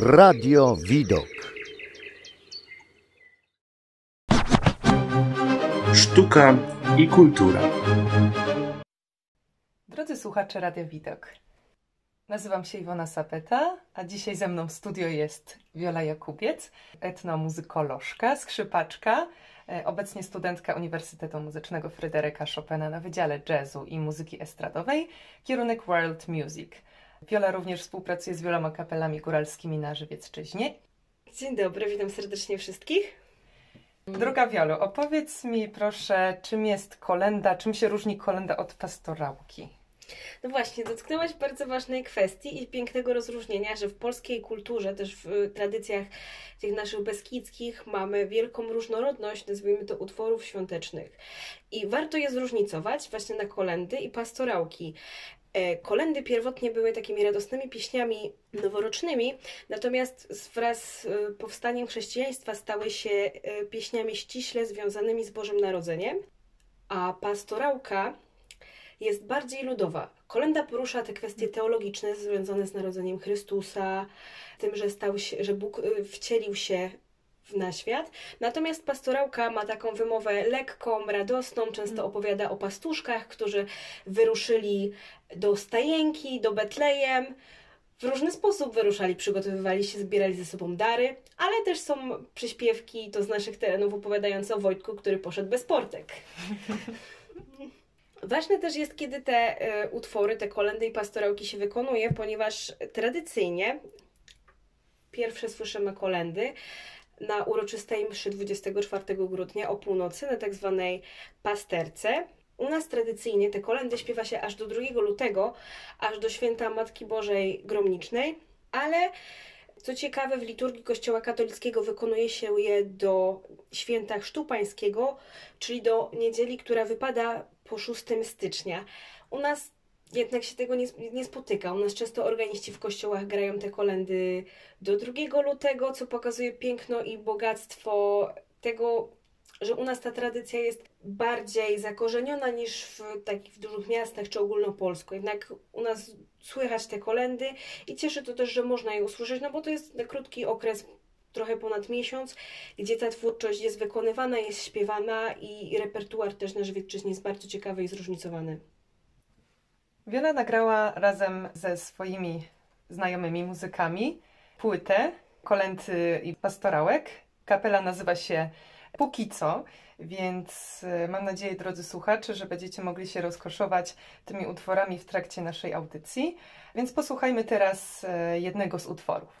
Radio Widok. Sztuka i kultura. Drodzy słuchacze Radia Widok. Nazywam się Iwona Sapeta, a dzisiaj ze mną w studio jest Wiola Jakubiec, etnomuzykolożka, skrzypaczka, e, obecnie studentka Uniwersytetu Muzycznego Fryderyka Chopina na Wydziale Jazzu i Muzyki Estradowej, kierunek World Music. Wiola również współpracuje z wieloma kapelami góralskimi na Żywiecczyźnie. Dzień dobry, witam serdecznie wszystkich. Droga Wiolo, opowiedz mi proszę, czym jest kolenda, czym się różni kolenda od pastorałki? No właśnie, dotknęłaś bardzo ważnej kwestii i pięknego rozróżnienia, że w polskiej kulturze, też w tradycjach tych naszych beskidzkich mamy wielką różnorodność, nazwijmy to, utworów świątecznych. I warto je zróżnicować właśnie na kolendy i pastorałki. E, kolendy pierwotnie były takimi radosnymi pieśniami noworocznymi, natomiast wraz z e, powstaniem chrześcijaństwa stały się e, pieśniami ściśle związanymi z Bożym Narodzeniem, a pastorałka jest bardziej ludowa. Kolenda porusza te kwestie teologiczne związane z narodzeniem Chrystusa, tym, że, stał się, że Bóg wcielił się na świat. Natomiast pastorałka ma taką wymowę lekką, radosną, często mm. opowiada o pastuszkach, którzy wyruszyli do stajenki, do Betlejem. W różny sposób wyruszali, przygotowywali się, zbierali ze sobą dary, ale też są przyśpiewki to z naszych terenów opowiadające o Wojtku, który poszedł bez portek. Ważne też jest, kiedy te y, utwory, te kolendy i pastorałki się wykonuje, ponieważ tradycyjnie pierwsze słyszymy kolendy, na uroczystej mszy 24 grudnia o północy na tak zwanej pasterce. U nas tradycyjnie te kolendy śpiewa się aż do 2 lutego, aż do święta Matki Bożej Gromnicznej, ale co ciekawe, w liturgii Kościoła katolickiego wykonuje się je do święta Chrztu Pańskiego, czyli do niedzieli, która wypada po 6 stycznia. U nas jednak się tego nie, nie spotyka. U nas często organiści w kościołach grają te kolendy do 2 lutego, co pokazuje piękno i bogactwo tego, że u nas ta tradycja jest bardziej zakorzeniona niż w takich dużych miastach czy ogólnopolsko. Jednak u nas słychać te kolendy i cieszy to też, że można je usłyszeć, no bo to jest krótki okres trochę ponad miesiąc, gdzie ta twórczość jest wykonywana, jest śpiewana i repertuar też na Żywiecczyźnie jest bardzo ciekawy i zróżnicowany. Wiola nagrała razem ze swoimi znajomymi muzykami płytę kolenty i pastorałek. Kapela nazywa się Póki co, więc e, mam nadzieję, drodzy słuchacze, że będziecie mogli się rozkoszować tymi utworami w trakcie naszej audycji. Więc posłuchajmy teraz e, jednego z utworów.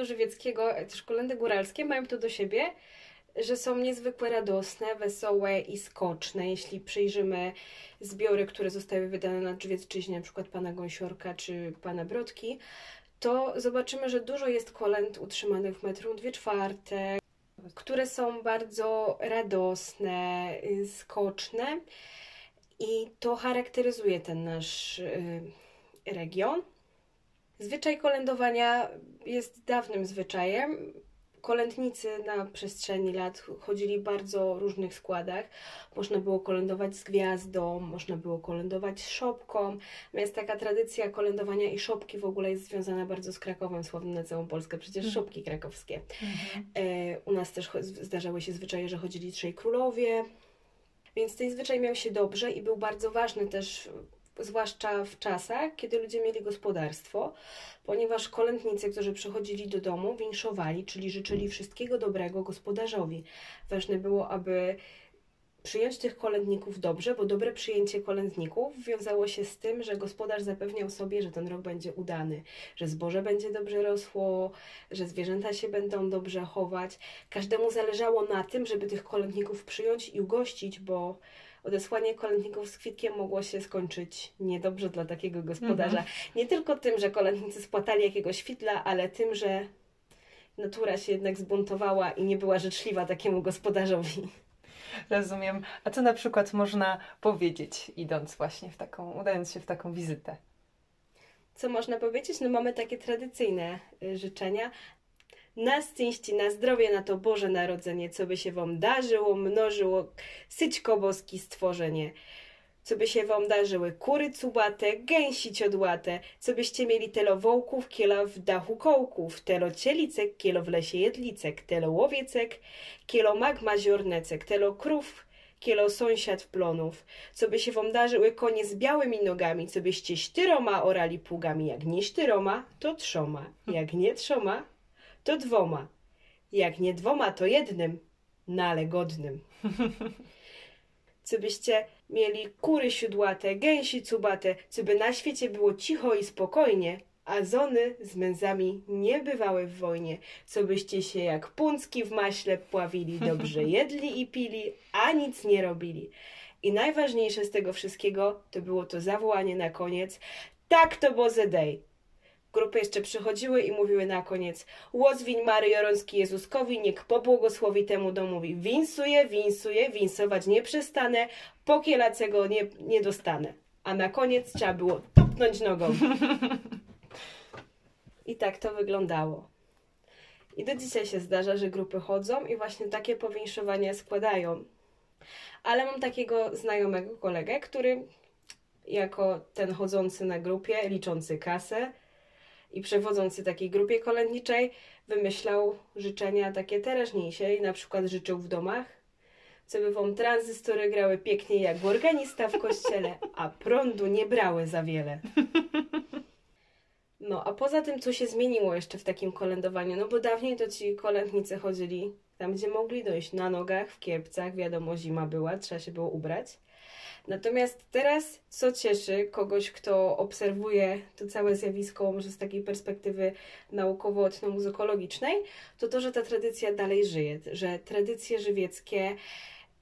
kolendy żywieckiego, też kolendy góralskie mają to do siebie, że są niezwykle radosne, wesołe i skoczne. Jeśli przyjrzymy zbiory, które zostały wydane na Drzewiecczyźnie, na przykład pana Gąsiorka czy pana Brodki, to zobaczymy, że dużo jest kolęd utrzymanych w metrum dwie czwarte, które są bardzo radosne, y, skoczne i to charakteryzuje ten nasz y, region. Zwyczaj kolędowania jest dawnym zwyczajem. Kolędnicy na przestrzeni lat chodzili w bardzo różnych składach. Można było kolędować z gwiazdą, można było kolędować z szopką. Natomiast taka tradycja kolędowania i szopki w ogóle jest związana bardzo z Krakowem, sławnym na całą Polskę, przecież Mhm. szopki krakowskie. E, u nas też zdarzały się zwyczaje, że chodzili trzej królowie. Więc ten zwyczaj miał się dobrze i był bardzo ważny też, zwłaszcza w czasach, kiedy ludzie mieli gospodarstwo, ponieważ kolędnicy, którzy przychodzili do domu, winszowali, czyli życzyli wszystkiego dobrego gospodarzowi. Ważne było, aby przyjąć tych kolędników dobrze, bo dobre przyjęcie kolędników wiązało się z tym, że gospodarz zapewniał sobie, że ten rok będzie udany, że zboże będzie dobrze rosło, że zwierzęta się będą dobrze chować. Każdemu zależało na tym, żeby tych kolędników przyjąć i ugościć, bo odesłanie kolędników z kwitkiem mogło się skończyć niedobrze dla takiego gospodarza. Nie tylko tym, że kolędnicy spłatali jakiegoś fitla, ale tym, że natura się jednak zbuntowała i nie była życzliwa takiemu gospodarzowi. Rozumiem. A co na przykład można powiedzieć, idąc właśnie w taką, udając się w taką wizytę? Co można powiedzieć? No mamy takie tradycyjne y, życzenia. Na szczęście, na zdrowie, na to Boże Narodzenie, co by się wam darzyło, mnożyło, syćko boski stworzenie. Co by się wam darzyły kury cubate, gęsi ciodłate, co byście mieli telo wołków, kiela w dachu kołków, telo cielicek, kielo w lesie jedlicek, telo łowiecek, kielo magma ziornecek, telo krów, kielo sąsiad plonów, co by się wam darzyły konie z białymi nogami, co byście sztyroma orali pługami, jak nie sztyroma, to trzoma, jak nie trzoma, to dwoma, jak nie dwoma, to jednym, no ale godnym. Co byście mieli kury siódłate, gęsi cubate, co by na świecie było cicho i spokojnie, a zony z męzami nie bywały w wojnie, co byście się jak puncki w maśle pławili, dobrze jedli i pili, a nic nie robili. I najważniejsze z tego wszystkiego to było to zawołanie na koniec, tak to boze dej. Grupy jeszcze przychodziły i mówiły na koniec Łozwiń Mary Jorąski Jezuskowi, niech pobłogosławi temu domowi. Winsuje, winsuje, winsować nie przestanę, pokielacego nie, nie dostanę. A na koniec trzeba było tupnąć nogą. I tak to wyglądało. I do dzisiaj się zdarza, że grupy chodzą i właśnie takie powinszowania składają. Ale mam takiego znajomego kolegę, który jako ten chodzący na grupie, liczący kasę i przewodzący takiej grupie kolędniczej, wymyślał życzenia takie teraźniejsze i na przykład życzył w domach, co by wam tranzystory grały pięknie jak organista w kościele, a prądu nie brały za wiele. No, a poza tym, co się zmieniło jeszcze w takim kolędowaniu, no bo dawniej to ci kolędnicy chodzili tam, gdzie mogli dojść, na nogach, w kiepcach, wiadomo, zima była, trzeba się było ubrać. Natomiast teraz, co cieszy kogoś, kto obserwuje to całe zjawisko, może z takiej perspektywy naukowo-etnomuzykologicznej, to to, że ta tradycja dalej żyje, że tradycje żywieckie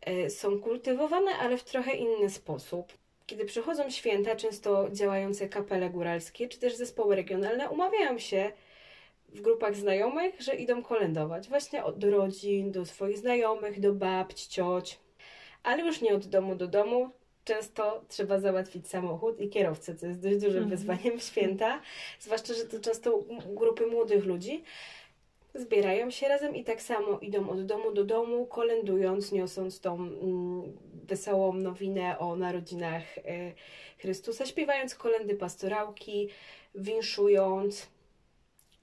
e, są kultywowane, ale w trochę inny sposób. Kiedy przychodzą święta, często działające kapele góralskie, czy też zespoły regionalne umawiają się w grupach znajomych, że idą kolędować. Właśnie od do rodzin, do swoich znajomych, do babć, cioć. Ale już nie od domu do domu. Często trzeba załatwić samochód i kierowcę, co jest dość dużym Mhm. wyzwaniem w święta. Zwłaszcza, że to często grupy młodych ludzi zbierają się razem i tak samo idą od domu do domu, kolędując, niosąc tą mm, wesołą nowinę o narodzinach e, Chrystusa, śpiewając kolendy pastorałki, winszując.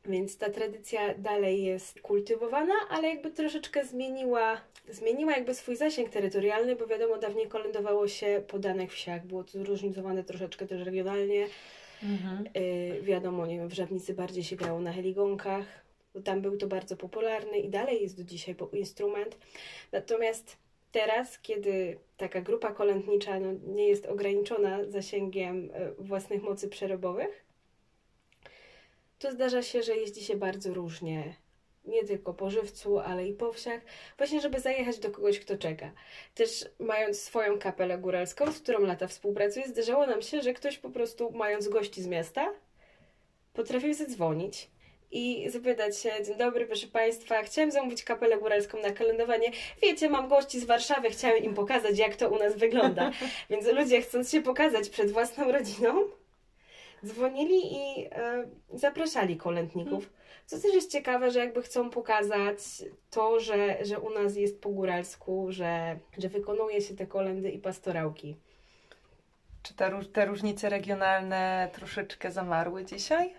Więc ta tradycja dalej jest kultywowana, ale jakby troszeczkę zmieniła, zmieniła jakby swój zasięg terytorialny, bo wiadomo, dawniej kolędowało się po danych wsiach, było to zróżnicowane troszeczkę też regionalnie. Yy, wiadomo, nie wiem, w Żabnicy bardziej się grało na heligonkach, bo tam był to bardzo popularny i dalej jest do dzisiaj instrument. Natomiast teraz, kiedy taka grupa kolędnicza no, nie jest ograniczona zasięgiem e, własnych mocy przerobowych, to zdarza się, że jeździ się bardzo różnie. Nie tylko po żywcu, ale i po wsiach, właśnie żeby zajechać do kogoś, kto czeka. Też mając swoją kapelę góralską, z którą lata współpracuję, zdarzało nam się, że ktoś po prostu, mając gości z miasta, potrafił zadzwonić i zapytać się, dzień dobry, proszę Państwa, chciałem zamówić kapelę góralską na kalendowanie. Wiecie, mam gości z Warszawy, chciałem im pokazać, jak to u nas wygląda. Więc ludzie, chcąc się pokazać przed własną rodziną, dzwonili i e, zapraszali kolędników. Co też jest ciekawe, że jakby chcą pokazać to, że, że u nas jest po góralsku, że, że wykonuje się te kolendy i pastorałki. Czy te, te różnice regionalne troszeczkę zamarły dzisiaj?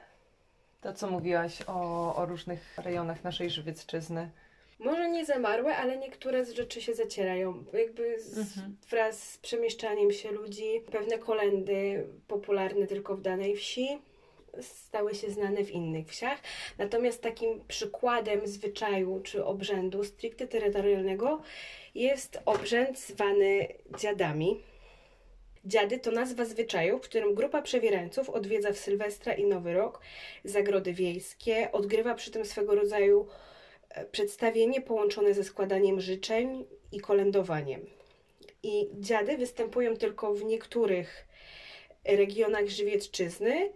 To, co mówiłaś o, o różnych rejonach naszej Żywiecczyzny. Może nie zamarłe, ale niektóre z rzeczy się zacierają. Jakby z, Mhm. wraz z przemieszczaniem się ludzi, pewne kolendy popularne tylko w danej wsi stały się znane w innych wsiach. Natomiast takim przykładem zwyczaju czy obrzędu stricte terytorialnego jest obrzęd zwany dziadami. Dziady to nazwa zwyczaju, w którym grupa przewierańców odwiedza w Sylwestra i Nowy Rok zagrody wiejskie, odgrywa przy tym swego rodzaju e, przedstawienie połączone ze składaniem życzeń i kolędowaniem. I dziady występują tylko w niektórych regionach Żywiecczyzny,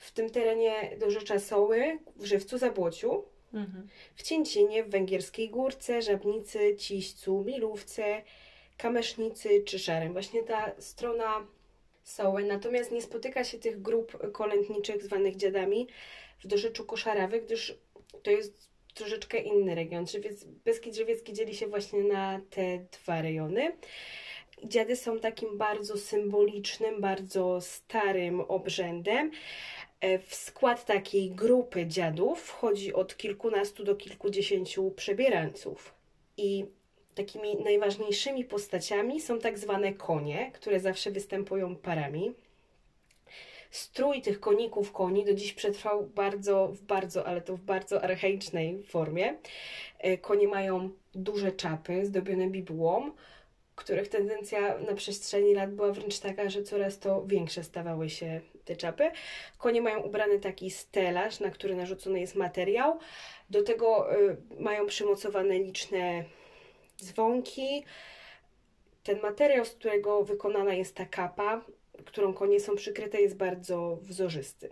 w tym terenie dorzecza Soły, w Żywcu Zabłociu, w Cięcinie, w Węgierskiej Górce, Żabnicy, Ciścu, Milówce, Kamesznicy czy Szarem. Właśnie ta strona Soły. Natomiast nie spotyka się tych grup kolędniczych zwanych dziadami w dorzeczu Koszarawy, gdyż to jest troszeczkę inny region. Żywiec, Beskid Żywiecki dzieli się właśnie na te dwa rejony. Dziady są takim bardzo symbolicznym, bardzo starym obrzędem. E, W skład takiej grupy dziadów wchodzi od kilkunastu do kilkudziesięciu przebierańców. I takimi najważniejszymi postaciami są tak zwane konie, które zawsze występują parami. Strój tych koników koni do dziś przetrwał bardzo, w bardzo, ale to w bardzo archaicznej formie. E, Konie mają duże czapy zdobione bibułą, których tendencja na przestrzeni lat była wręcz taka, że coraz to większe stawały się te czapy. Konie mają ubrany taki stelaż, na który narzucony jest materiał. Do tego y, mają przymocowane liczne dzwonki. Ten materiał, z którego wykonana jest ta kapa, którą konie są przykryte, jest bardzo wzorzysty.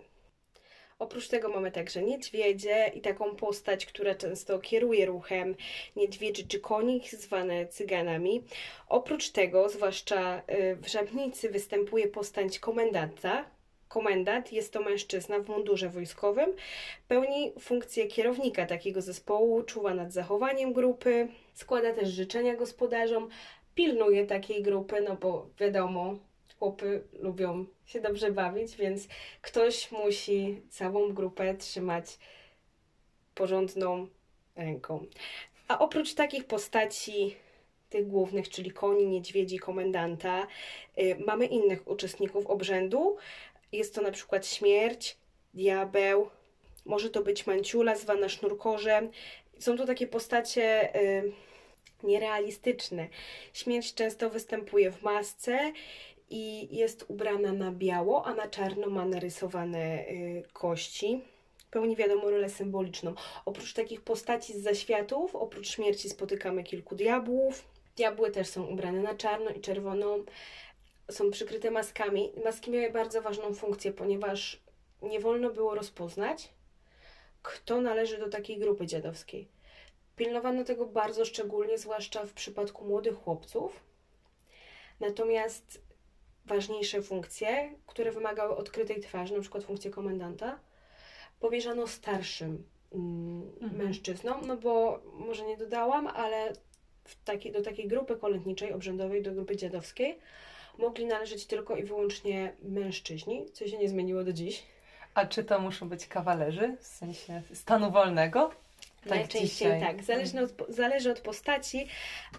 Oprócz tego mamy także niedźwiedzie i taką postać, która często kieruje ruchem niedźwiedzi czy konik, zwane cyganami. Oprócz tego, zwłaszcza y, w Żabnicy, występuje postać komendanta. Komendant jest to mężczyzna w mundurze wojskowym, pełni funkcję kierownika takiego zespołu, czuwa nad zachowaniem grupy, składa też życzenia gospodarzom, pilnuje takiej grupy, no bo wiadomo, chłopy lubią się dobrze bawić, więc ktoś musi całą grupę trzymać porządną ręką. A oprócz takich postaci, tych głównych, czyli koni, niedźwiedzi, komendanta, y, mamy innych uczestników obrzędu. Jest to na przykład śmierć, diabeł, może to być manciula zwana sznurkorzem. Są to takie postacie y, nierealistyczne. Śmierć często występuje w masce i jest ubrana na biało, a na czarno ma narysowane y, kości. Pełni wiadomo rolę symboliczną. Oprócz takich postaci z zaświatów, oprócz śmierci spotykamy kilku diabłów. Diabły też są ubrane na czarno i czerwoną. Są przykryte maskami. Maski miały bardzo ważną funkcję, ponieważ nie wolno było rozpoznać, kto należy do takiej grupy dziadowskiej. Pilnowano tego bardzo szczególnie, zwłaszcza w przypadku młodych chłopców. Natomiast ważniejsze funkcje, które wymagały odkrytej twarzy, na przykład funkcję komendanta, powierzano starszym mm, Mhm. mężczyznom, no bo może nie dodałam, ale w takiej, do takiej grupy kolędniczej, obrzędowej, do grupy dziadowskiej mogli należeć tylko i wyłącznie mężczyźni, co się nie zmieniło do dziś. A czy to muszą być kawalerzy, w sensie stanu wolnego? Tak najczęściej dzisiaj. tak, zależne od, zależy od postaci,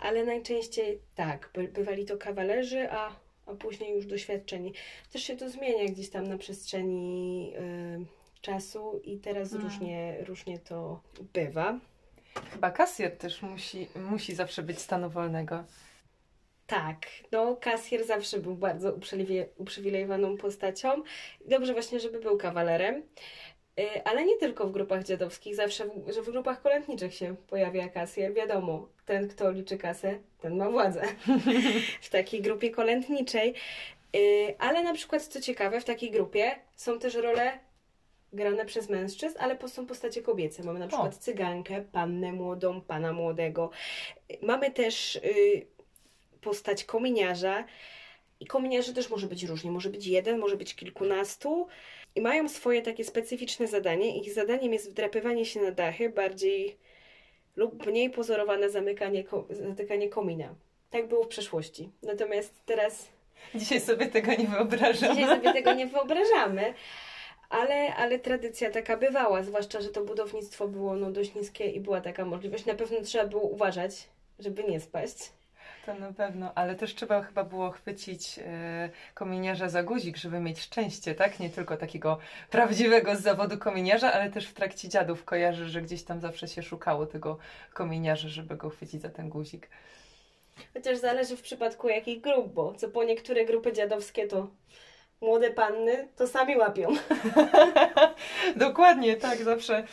ale najczęściej tak, by, bywali to kawalerzy, a, a później już doświadczeni. Też się to zmienia gdzieś tam na przestrzeni y, czasu i teraz Mm. różnie, różnie to bywa. Chyba kasjer też musi, musi zawsze być stanu wolnego. Tak, no kasjer zawsze był bardzo uprzywilejowaną postacią. Dobrze właśnie, żeby był kawalerem. Y, Ale nie tylko w grupach dziadowskich, zawsze, w, że w grupach kolędniczych się pojawia kasjer. Wiadomo, ten, kto liczy kasę, ten ma władzę w takiej grupie kolędniczej. Y, Ale na przykład, co ciekawe, w takiej grupie są też role grane przez mężczyzn, ale są postacie kobiece. Mamy na przykład cygankę, pannę młodą, pana młodego. Y, Mamy też y, postać kominiarza. I kominiarzy też może być różnie. Może być jeden, może być kilkunastu. I mają swoje takie specyficzne zadanie. Ich zadaniem jest wdrapywanie się na dachy, bardziej lub mniej pozorowane zamykanie, zatykanie komina. Tak było w przeszłości. Natomiast teraz Dzisiaj sobie tego nie wyobrażam. Dzisiaj sobie tego nie wyobrażamy, ale, ale tradycja taka bywała, zwłaszcza, że to budownictwo było no, dość niskie i była taka możliwość. Na pewno trzeba było uważać, żeby nie spaść. To na pewno, ale też trzeba chyba było chwycić e, kominiarza za guzik, żeby mieć szczęście, tak? Nie tylko takiego prawdziwego z zawodu kominiarza, ale też w trakcie dziadów kojarzę, że gdzieś tam zawsze się szukało tego kominiarza, żeby go chwycić za ten guzik. Chociaż zależy w przypadku jakich grup, bo co po niektóre grupy dziadowskie to młode panny to sami łapią. Dokładnie, tak. Zawsze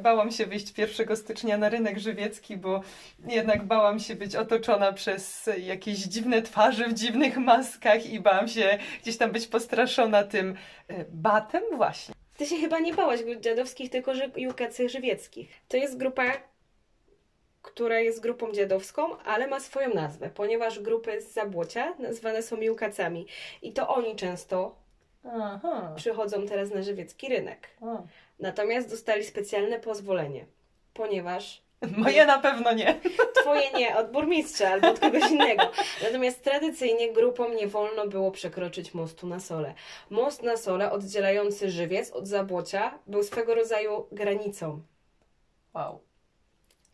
bałam się wyjść 1 stycznia na rynek żywiecki, bo jednak bałam się być otoczona przez jakieś dziwne twarze w dziwnych maskach i bałam się gdzieś tam być postraszona tym e, batem właśnie. Ty się chyba nie bałaś grup dziadowskich, tylko że Jukacy Żywieckich. To jest grupa, która jest grupą dziadowską, ale ma swoją nazwę, ponieważ grupy z Zabłocia nazwane są Miłkacami. I to oni często Aha. przychodzą teraz na żywiecki rynek. O. Natomiast dostali specjalne pozwolenie, ponieważ Moje na pewno nie. twoje nie, od burmistrza albo od kogoś innego. Natomiast tradycyjnie grupom nie wolno było przekroczyć mostu na Sole. Most na Sole oddzielający żywiec od Zabłocia był swego rodzaju granicą. Wow.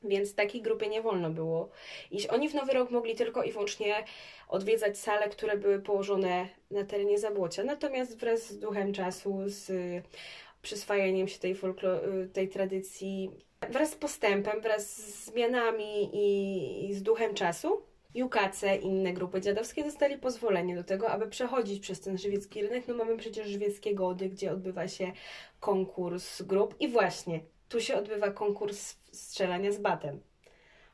Więc takiej grupie nie wolno było iść. Oni w Nowy Rok mogli tylko i wyłącznie odwiedzać sale, które były położone na terenie Zabłocia. Natomiast wraz z duchem czasu, z y, przyswajaniem się tej, y, tej tradycji, wraz z postępem, wraz z zmianami i, i z duchem czasu, Jukace i inne grupy dziadowskie dostali pozwolenie do tego, aby przechodzić przez ten żywiecki rynek. No mamy przecież żywieckie gody, gdzie odbywa się konkurs grup i właśnie tu się odbywa konkurs strzelania z batem.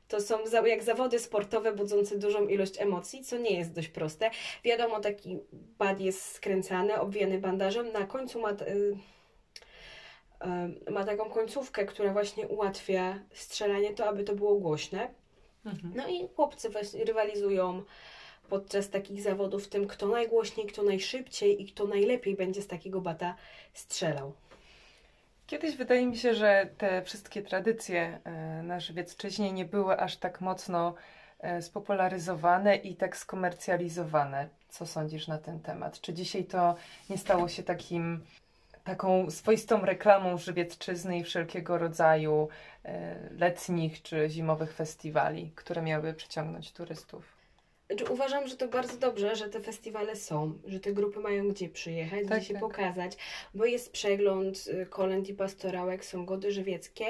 To są jak zawody sportowe budzące dużą ilość emocji, co nie jest dość proste. Wiadomo, taki bat jest skręcany, obwijany bandażem. Na końcu ma, y, y, ma taką końcówkę, która właśnie ułatwia strzelanie to, aby to było głośne. Mhm. No i chłopcy właśnie rywalizują podczas takich zawodów w tym, kto najgłośniej, kto najszybciej i kto najlepiej będzie z takiego bata strzelał. Kiedyś wydaje mi się, że te wszystkie tradycje e, na Żywiecczyźnie nie były aż tak mocno e, spopularyzowane i tak skomercjalizowane. Co sądzisz na ten temat? Czy dzisiaj to nie stało się takim, taką swoistą reklamą Żywiecczyzny i wszelkiego rodzaju e, letnich czy zimowych festiwali, które miały przyciągnąć turystów? Znaczy, uważam, że to bardzo dobrze, że te festiwale są, że te grupy mają gdzie przyjechać, Tak, gdzie się tak. pokazać, bo jest przegląd y, kolęd i pastorałek, są gody żywieckie.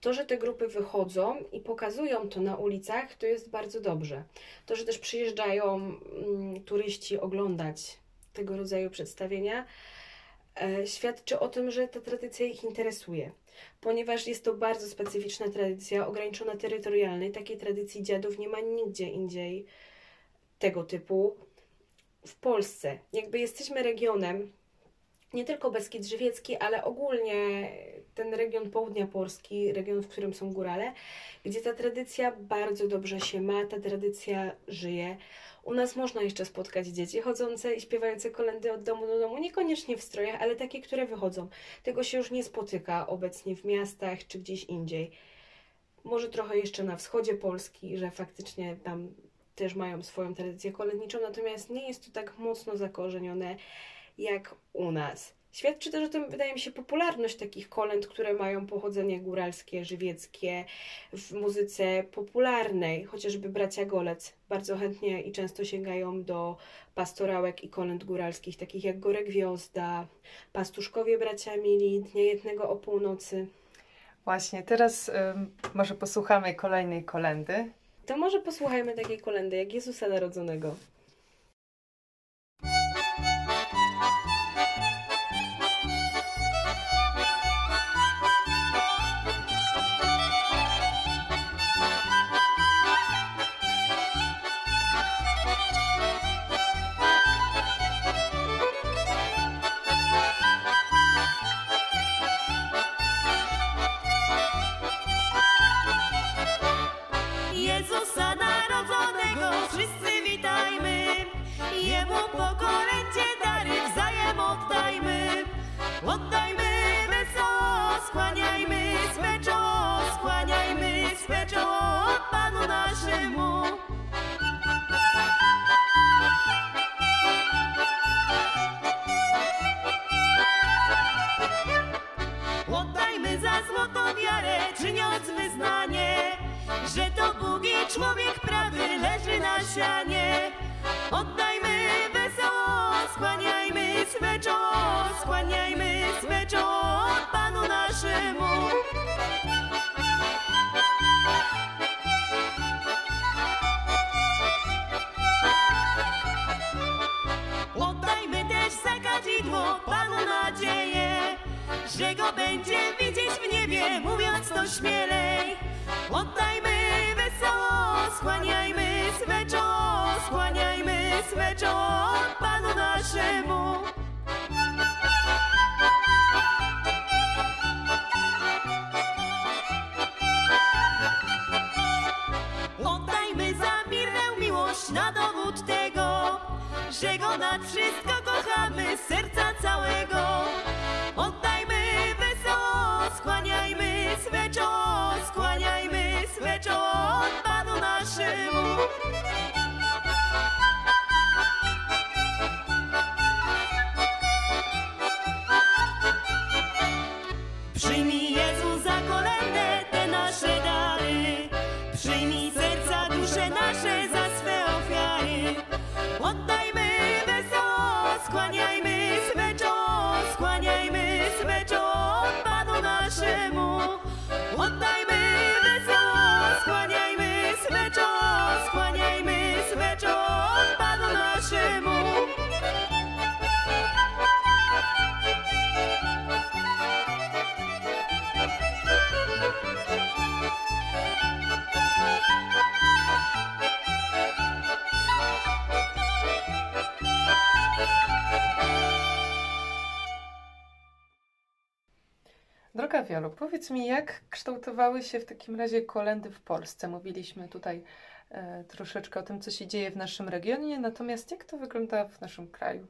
To, że te grupy wychodzą i pokazują to na ulicach, to jest bardzo dobrze. To, że też przyjeżdżają mm, turyści oglądać tego rodzaju przedstawienia, e, świadczy o tym, że ta tradycja ich interesuje. Ponieważ jest to bardzo specyficzna tradycja, ograniczona terytorialnie. Takiej tradycji dziadów nie ma nigdzie indziej tego typu w Polsce. Jakby jesteśmy regionem, nie tylko Beskid Żywiecki, ale ogólnie ten region południa Polski, region, w którym są górale, gdzie ta tradycja bardzo dobrze się ma, ta tradycja żyje. U nas można jeszcze spotkać dzieci chodzące i śpiewające kolendy od domu do domu, niekoniecznie w strojach, ale takie, które wychodzą. Tego się już nie spotyka obecnie w miastach czy gdzieś indziej. Może trochę jeszcze na wschodzie Polski, że faktycznie tam też mają swoją tradycję kolędniczą, natomiast nie jest to tak mocno zakorzenione jak u nas. Świadczy też o tym, wydaje mi się, popularność takich kolęd, które mają pochodzenie góralskie, żywieckie, w muzyce popularnej, chociażby bracia Golec bardzo chętnie i często sięgają do pastorałek i kolęd góralskich, takich jak Gore Gwiozda, Pastuszkowie bracia Mili, Dnia Jednego o północy. Właśnie, teraz ym, może posłuchamy kolejnej kolendy. To może posłuchajmy takiej kolendy jak Jezusa Narodzonego. Że Go nad wszystko kochamy z serca całego. Oddajmy wesoło, skłaniajmy swe czoło, skłaniajmy swe czoło Panu naszemu. Powiedz mi, jak kształtowały się w takim razie kolendy w Polsce? Mówiliśmy tutaj e, troszeczkę o tym, co się dzieje w naszym regionie, natomiast jak to wygląda w naszym kraju?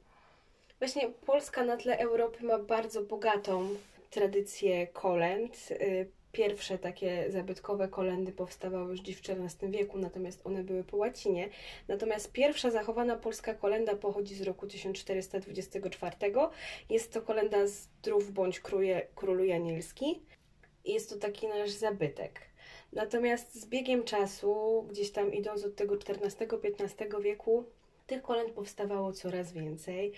Właśnie Polska na tle Europy ma bardzo bogatą tradycję kolęd. Y, Pierwsze takie zabytkowe kolendy powstawały już w XIV wieku, natomiast one były po łacinie. Natomiast pierwsza zachowana polska kolenda pochodzi z roku 1424. Jest to kolenda Zdrów bądź królu Janielski. Jest to taki nasz zabytek. Natomiast z biegiem czasu, gdzieś tam idąc od tego XIV-XV wieku, tych kolęd powstawało coraz więcej.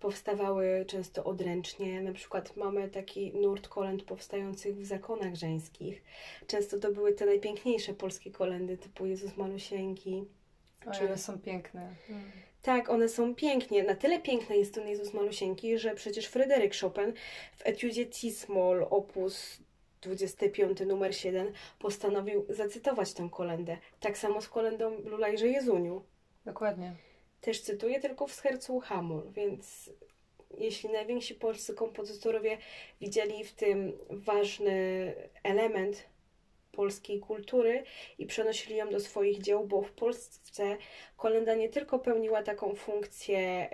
Powstawały często odręcznie, na przykład mamy taki nurt kolęd powstających w zakonach żeńskich. Często to były te najpiękniejsze polskie kolendy, typu Jezus Malusieńki. Czy- one są piękne. Mm. Tak, one są pięknie. Na tyle piękny jest ten Jezus Malusieńki, że przecież Fryderyk Chopin w etiudzie Cis-moll opus 25 numer 7 postanowił zacytować tę kolendę. Tak samo z kolendą Lulajże Jezuniu. Dokładnie. Też cytuję tylko w sercu Hamul, więc jeśli najwięksi polscy kompozytorowie widzieli w tym ważny element polskiej kultury i przenosili ją do swoich dzieł, bo w Polsce kolenda nie tylko pełniła taką funkcję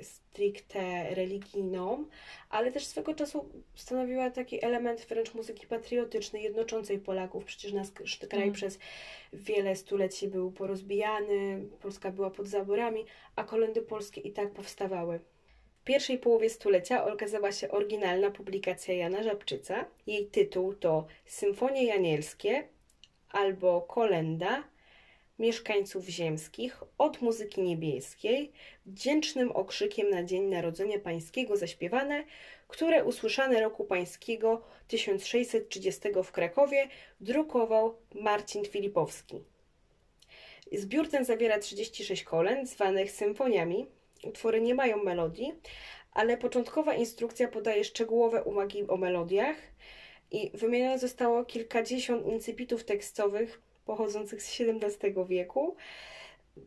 y, stricte religijną, ale też swego czasu stanowiła taki element wręcz muzyki patriotycznej, jednoczącej Polaków. Przecież nasz kraj Mm. przez wiele stuleci był porozbijany, Polska była pod zaborami, a kolendy polskie i tak powstawały. W pierwszej połowie stulecia okazała się oryginalna publikacja Jana Żabczyca. Jej tytuł to Symfonie Janielskie albo Kolenda mieszkańców ziemskich od muzyki niebieskiej, wdzięcznym okrzykiem na Dzień Narodzenia Pańskiego zaśpiewane, które usłyszane roku Pańskiego 1630 w Krakowie drukował Marcin Filipowski. Zbiór ten zawiera 36 kolęd zwanych symfoniami. Utwory nie mają melodii, ale początkowa instrukcja podaje szczegółowe uwagi o melodiach i wymienione zostało kilkadziesiąt incypitów tekstowych pochodzących z XVII wieku.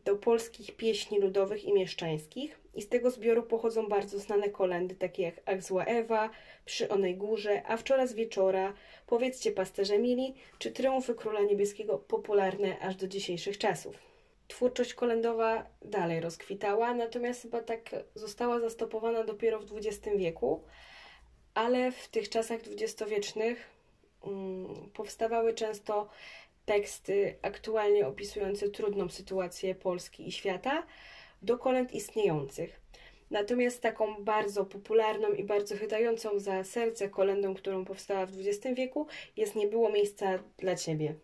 do polskich pieśni ludowych i mieszczańskich. I z tego zbioru pochodzą bardzo znane kolendy, takie jak Ach zła Ewa, Przy onej górze, A wczoraj wieczora, Powiedzcie pasterze mili, czy Triumfy Króla Niebieskiego, popularne aż do dzisiejszych czasów. Twórczość kolendowa dalej rozkwitała, natomiast chyba tak została zastopowana dopiero w XX wieku, ale w tych czasach dwudziestowiecznych mm, powstawały często teksty aktualnie opisujące trudną sytuację Polski i świata do kolęd istniejących. Natomiast taką bardzo popularną i bardzo chwytającą za serce kolendą, którą powstała w XX wieku, jest Nie było miejsca dla ciebie.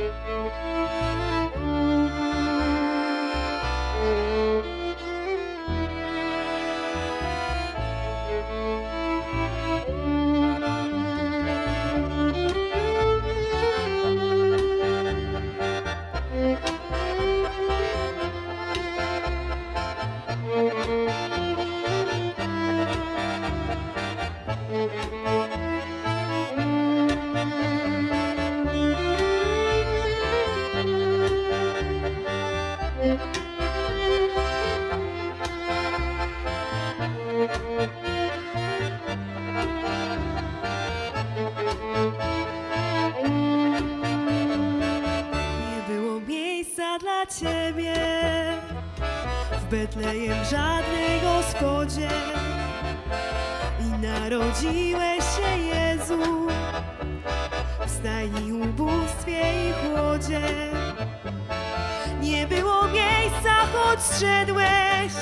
Nie Betlejem żadnej gospodzie i narodziłeś się Jezu w stajni ubóstwie i chłodzie. Nie było miejsca, choć zszedłeś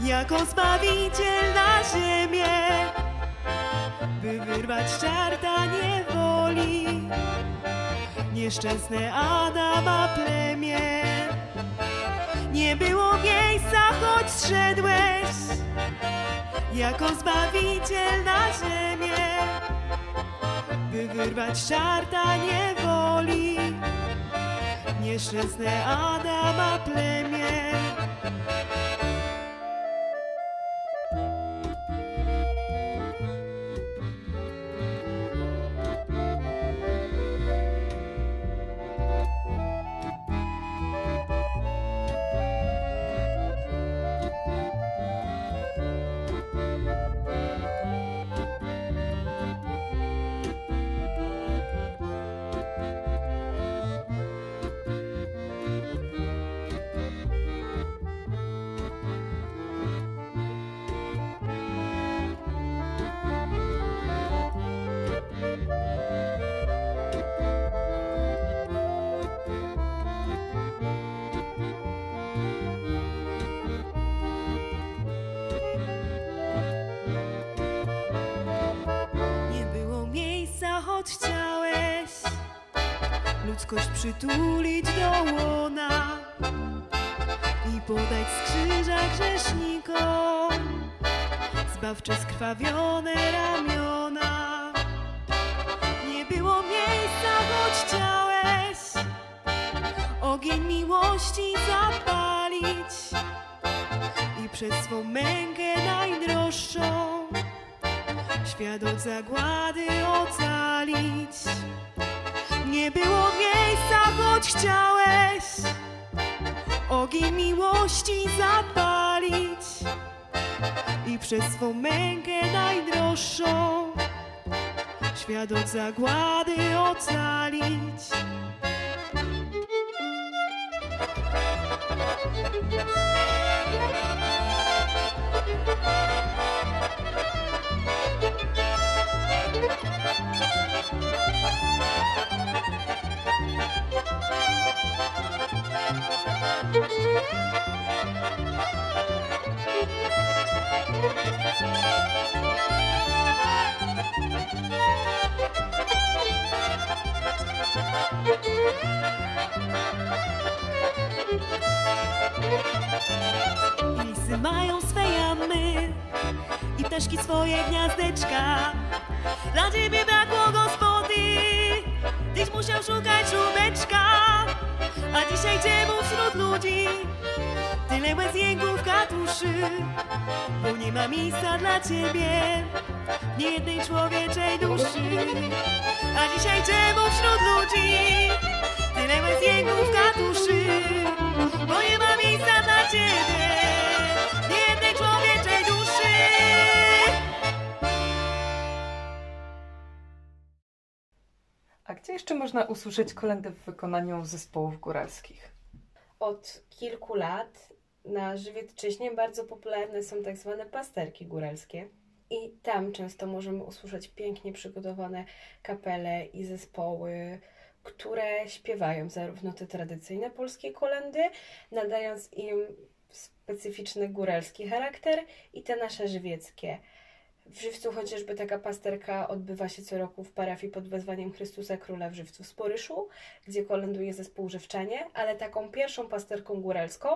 jako Zbawiciel na ziemię, by wyrwać czarta niewoli nieszczęsne Adama plemię. Nie było miejsca, choć zszedłeś jako Zbawiciel na ziemię, by wyrwać czarta niewoli nieszczęsne Adama plemię. Ludzkość przytulić do łona i podać z krzyża grzesznikom zbawcze skrwawione ramiona. Nie było miejsca, choć chciałeś ogień miłości zapalić i przez swą mękę najdroższą świat od zagłady ocalić. Nie było miejsca, choć chciałeś ogień miłości zapalić i przez swą mękę najdroższą świat od zagłady ocalić. I lisy mają swe jamy i ptaszki swoje gniazdeczka. Dla ciebie brakło gospody, tyś musiał szukać żółbeczka. A dzisiaj czemu wśród ludzi tyle łez jęków katuszy? Bo Nie ma miejsca dla ciebie w niejednej człowieczej duszy. A dzisiaj czemu wśród ludzi tyle łez jęków katuszy? Bo nie ma miejsca dla ciebie A gdzie jeszcze można usłyszeć kolendy w wykonaniu zespołów góralskich? Od kilku lat na Żywiecczyźnie bardzo popularne są tak zwane pasterki góralskie. I tam często możemy usłyszeć pięknie przygotowane kapele i zespoły, które śpiewają zarówno te tradycyjne polskie kolendy, nadając im specyficzny góralski charakter i te nasze żywieckie. W Żywcu chociażby taka pasterka odbywa się co roku w parafii pod wezwaniem Chrystusa Króla w Żywcu w Sporyszu, gdzie kolenduje zespół Żywczanie, ale taką pierwszą pasterką góralską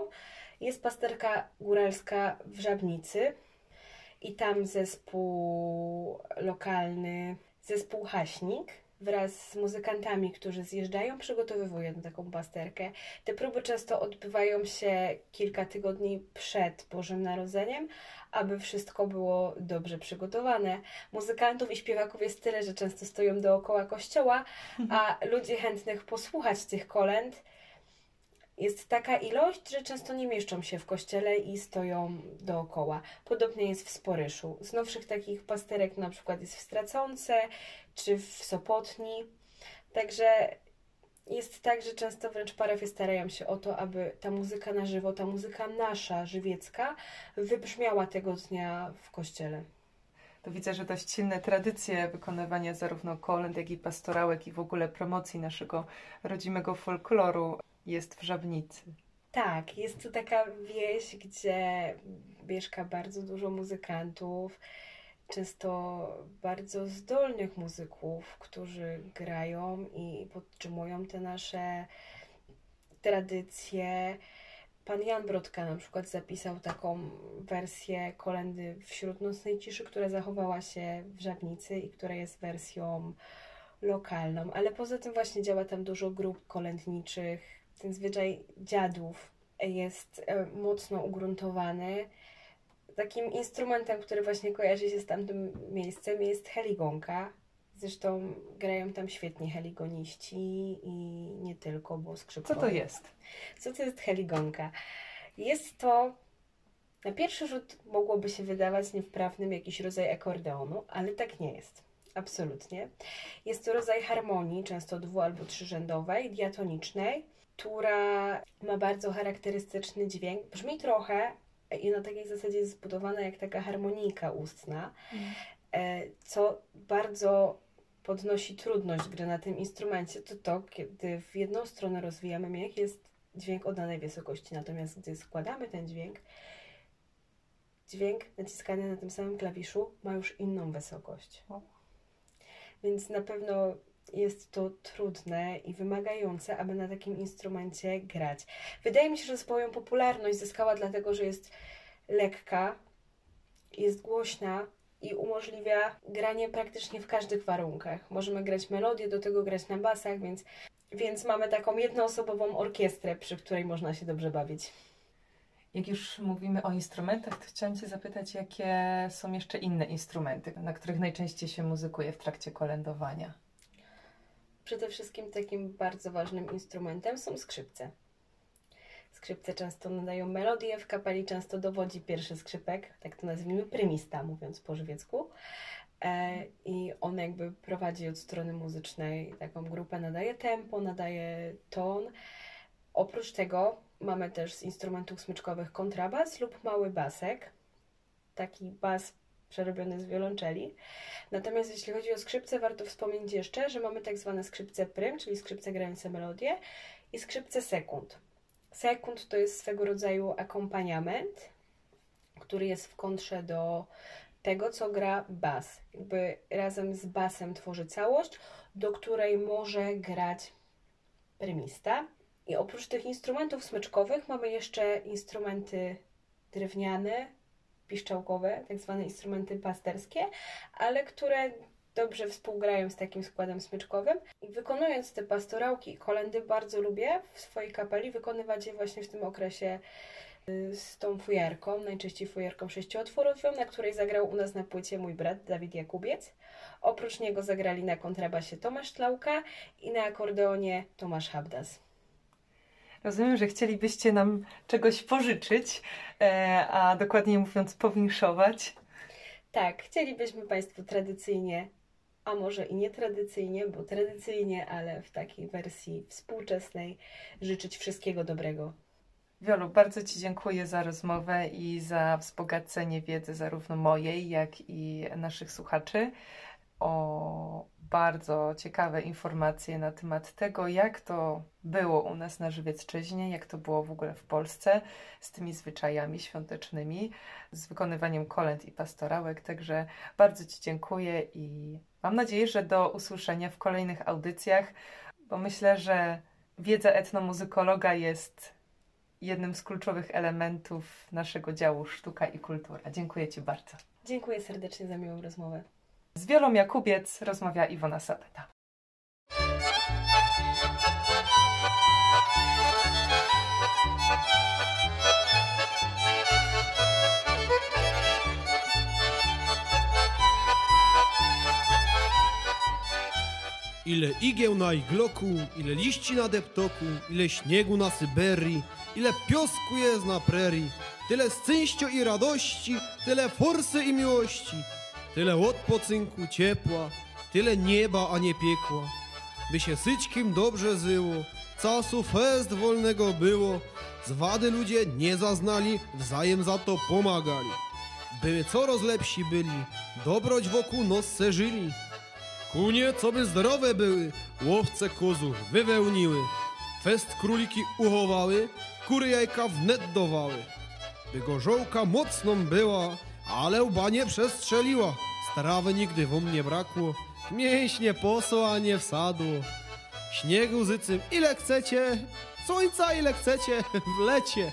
jest pasterka góralska w Żabnicy i tam zespół lokalny, zespół Haśnik wraz z muzykantami, którzy zjeżdżają, przygotowywują taką pasterkę. Te próby często odbywają się kilka tygodni przed Bożym Narodzeniem, aby wszystko było dobrze przygotowane. Muzykantów i śpiewaków jest tyle, że często stoją dookoła kościoła, a ludzi chętnych posłuchać tych kolęd jest taka ilość, że często nie mieszczą się w kościele i stoją dookoła. Podobnie jest w Sporyszu. Z nowszych takich pasterek na przykład jest w Stracące czy w Sopotni. Także jest tak, że często wręcz parafie starają się o to, aby ta muzyka na żywo, ta muzyka nasza, żywiecka, wybrzmiała tego dnia w kościele. To widzę, że dość silne tradycje wykonywania zarówno kolęd, jak i pastorałek i w ogóle promocji naszego rodzimego folkloru jest w Żabnicy. Tak, jest to taka wieś, gdzie mieszka bardzo dużo muzykantów, często bardzo zdolnych muzyków, którzy grają i podtrzymują te nasze tradycje. Pan Jan Brodka na przykład zapisał taką wersję kolendy wśród nocnej ciszy, która zachowała się w Żabnicy i która jest wersją lokalną, ale poza tym właśnie działa tam dużo grup kolędniczych. Ten zwyczaj dziadów jest e, mocno ugruntowany. Takim instrumentem, który właśnie kojarzy się z tamtym miejscem jest heligonka. Zresztą grają tam świetni heligoniści i nie tylko, bo Co skrzypkowie. to jest? Co to jest heligonka? Jest to, na pierwszy rzut mogłoby się wydawać niewprawnym jakiś rodzaj akordeonu, ale tak nie jest. Absolutnie. Jest to rodzaj harmonii, często dwu- albo trzyrzędowej, diatonicznej, która ma bardzo charakterystyczny dźwięk. Brzmi trochę i na takiej zasadzie jest zbudowana jak taka harmonijka ustna, e, co bardzo podnosi trudność gry na tym instrumencie, to to, kiedy w jedną stronę rozwijamy miech, jest dźwięk o danej wysokości, natomiast gdy składamy ten dźwięk, dźwięk naciskany na tym samym klawiszu ma już inną wysokość. Więc na pewno jest to trudne i wymagające, aby na takim instrumencie grać. Wydaje mi się, że swoją popularność zyskała dlatego, że jest lekka, jest głośna i umożliwia granie praktycznie w każdych warunkach. Możemy grać melodię, do tego grać na basach, więc, więc mamy taką jednoosobową orkiestrę, przy której można się dobrze bawić. Jak już mówimy o instrumentach, to chciałam Cię zapytać, jakie są jeszcze inne instrumenty, na których najczęściej się muzykuje w trakcie kolędowania? Przede wszystkim takim bardzo ważnym instrumentem są skrzypce. Skrzypce często nadają melodię, w kapeli często dowodzi pierwszy skrzypek, tak to nazwijmy prymista, mówiąc po żywiecku. E, I on jakby prowadzi od strony muzycznej taką grupę, nadaje tempo, nadaje ton. Oprócz tego mamy też z instrumentów smyczkowych kontrabas lub mały basek. Taki bas przerobiony z wiolonczeli. Natomiast jeśli chodzi o skrzypce, warto wspomnieć jeszcze, że mamy tak zwane skrzypce prym, czyli skrzypce grające melodię i skrzypce sekund. Sekund to jest swego rodzaju akompaniament, który jest w kontrze do tego, co gra bas. Jakby razem z basem tworzy całość, do której może grać prymista. I oprócz tych instrumentów smyczkowych mamy jeszcze instrumenty drewniane, piszczałkowe, tak zwane instrumenty pasterskie, ale które dobrze współgrają z takim składem smyczkowym. I wykonując te pastorałki i kolendy, bardzo lubię w swojej kapeli wykonywać je właśnie w tym okresie y, z tą fujarką, najczęściej fujarką sześciootworową, na której zagrał u nas na płycie mój brat Dawid Jakubiec. Oprócz niego zagrali na kontrabasie Tomasz Tlauka i na akordeonie Tomasz Habdas. Rozumiem, że chcielibyście nam czegoś pożyczyć, e, a dokładniej mówiąc powinszować. Tak, chcielibyśmy Państwu tradycyjnie, a może i nietradycyjnie, bo tradycyjnie, ale w takiej wersji współczesnej, życzyć wszystkiego dobrego. Wiolu, bardzo Ci dziękuję za rozmowę i za wzbogacenie wiedzy zarówno mojej, jak i naszych słuchaczy o bardzo ciekawe informacje na temat tego, jak to było u nas na Żywiecczyźnie, jak to było w ogóle w Polsce z tymi zwyczajami świątecznymi, z wykonywaniem kolęd i pastorałek. Także bardzo Ci dziękuję i mam nadzieję, że do usłyszenia w kolejnych audycjach, bo myślę, że wiedza etnomuzykologa jest jednym z kluczowych elementów naszego działu sztuka i kultura. Dziękuję Ci bardzo. Dziękuję serdecznie za miłą rozmowę. Z Wiolą Jakubiec rozmawia Iwona Sapeta. Ile igieł na igloku, ile liści na deptoku, ile śniegu na Syberii, ile piosku jest na prerii, tyle szczęścia i radości, tyle forsy i miłości, tyle odpoczynku, ciepła, tyle nieba, a nie piekła. By się syćkim dobrze zyło, czasu fest wolnego było, zwady ludzie nie zaznali, wzajem za to pomagali. By coraz lepsi byli, dobroć wokół nos se żyli. Kunie, co by zdrowe były, łowce kozów wywełniły, fest króliki uchowały, kury jajka wnet dowały. By gorzołka mocną była, ale łba nie przestrzeliła, strawy nigdy wam nie brakło, mięśnie posła, a nie wsadło. Śniegu zycym ile chcecie, słońca ile chcecie, w lecie.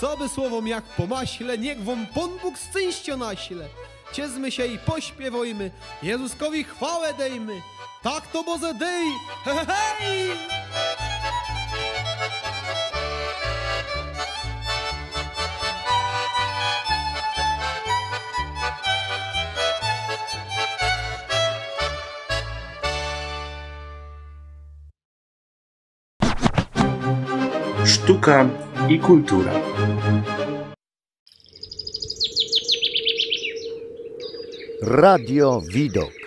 Co by słowom jak po maśle, niech wam Pan Bóg szczęścia naśle. Ciezmy się i pośpiewojmy, Jezuskowi chwałę dejmy. Tak to Boze dej, he, he, hej! Sztuka i kultura. Radio Widok.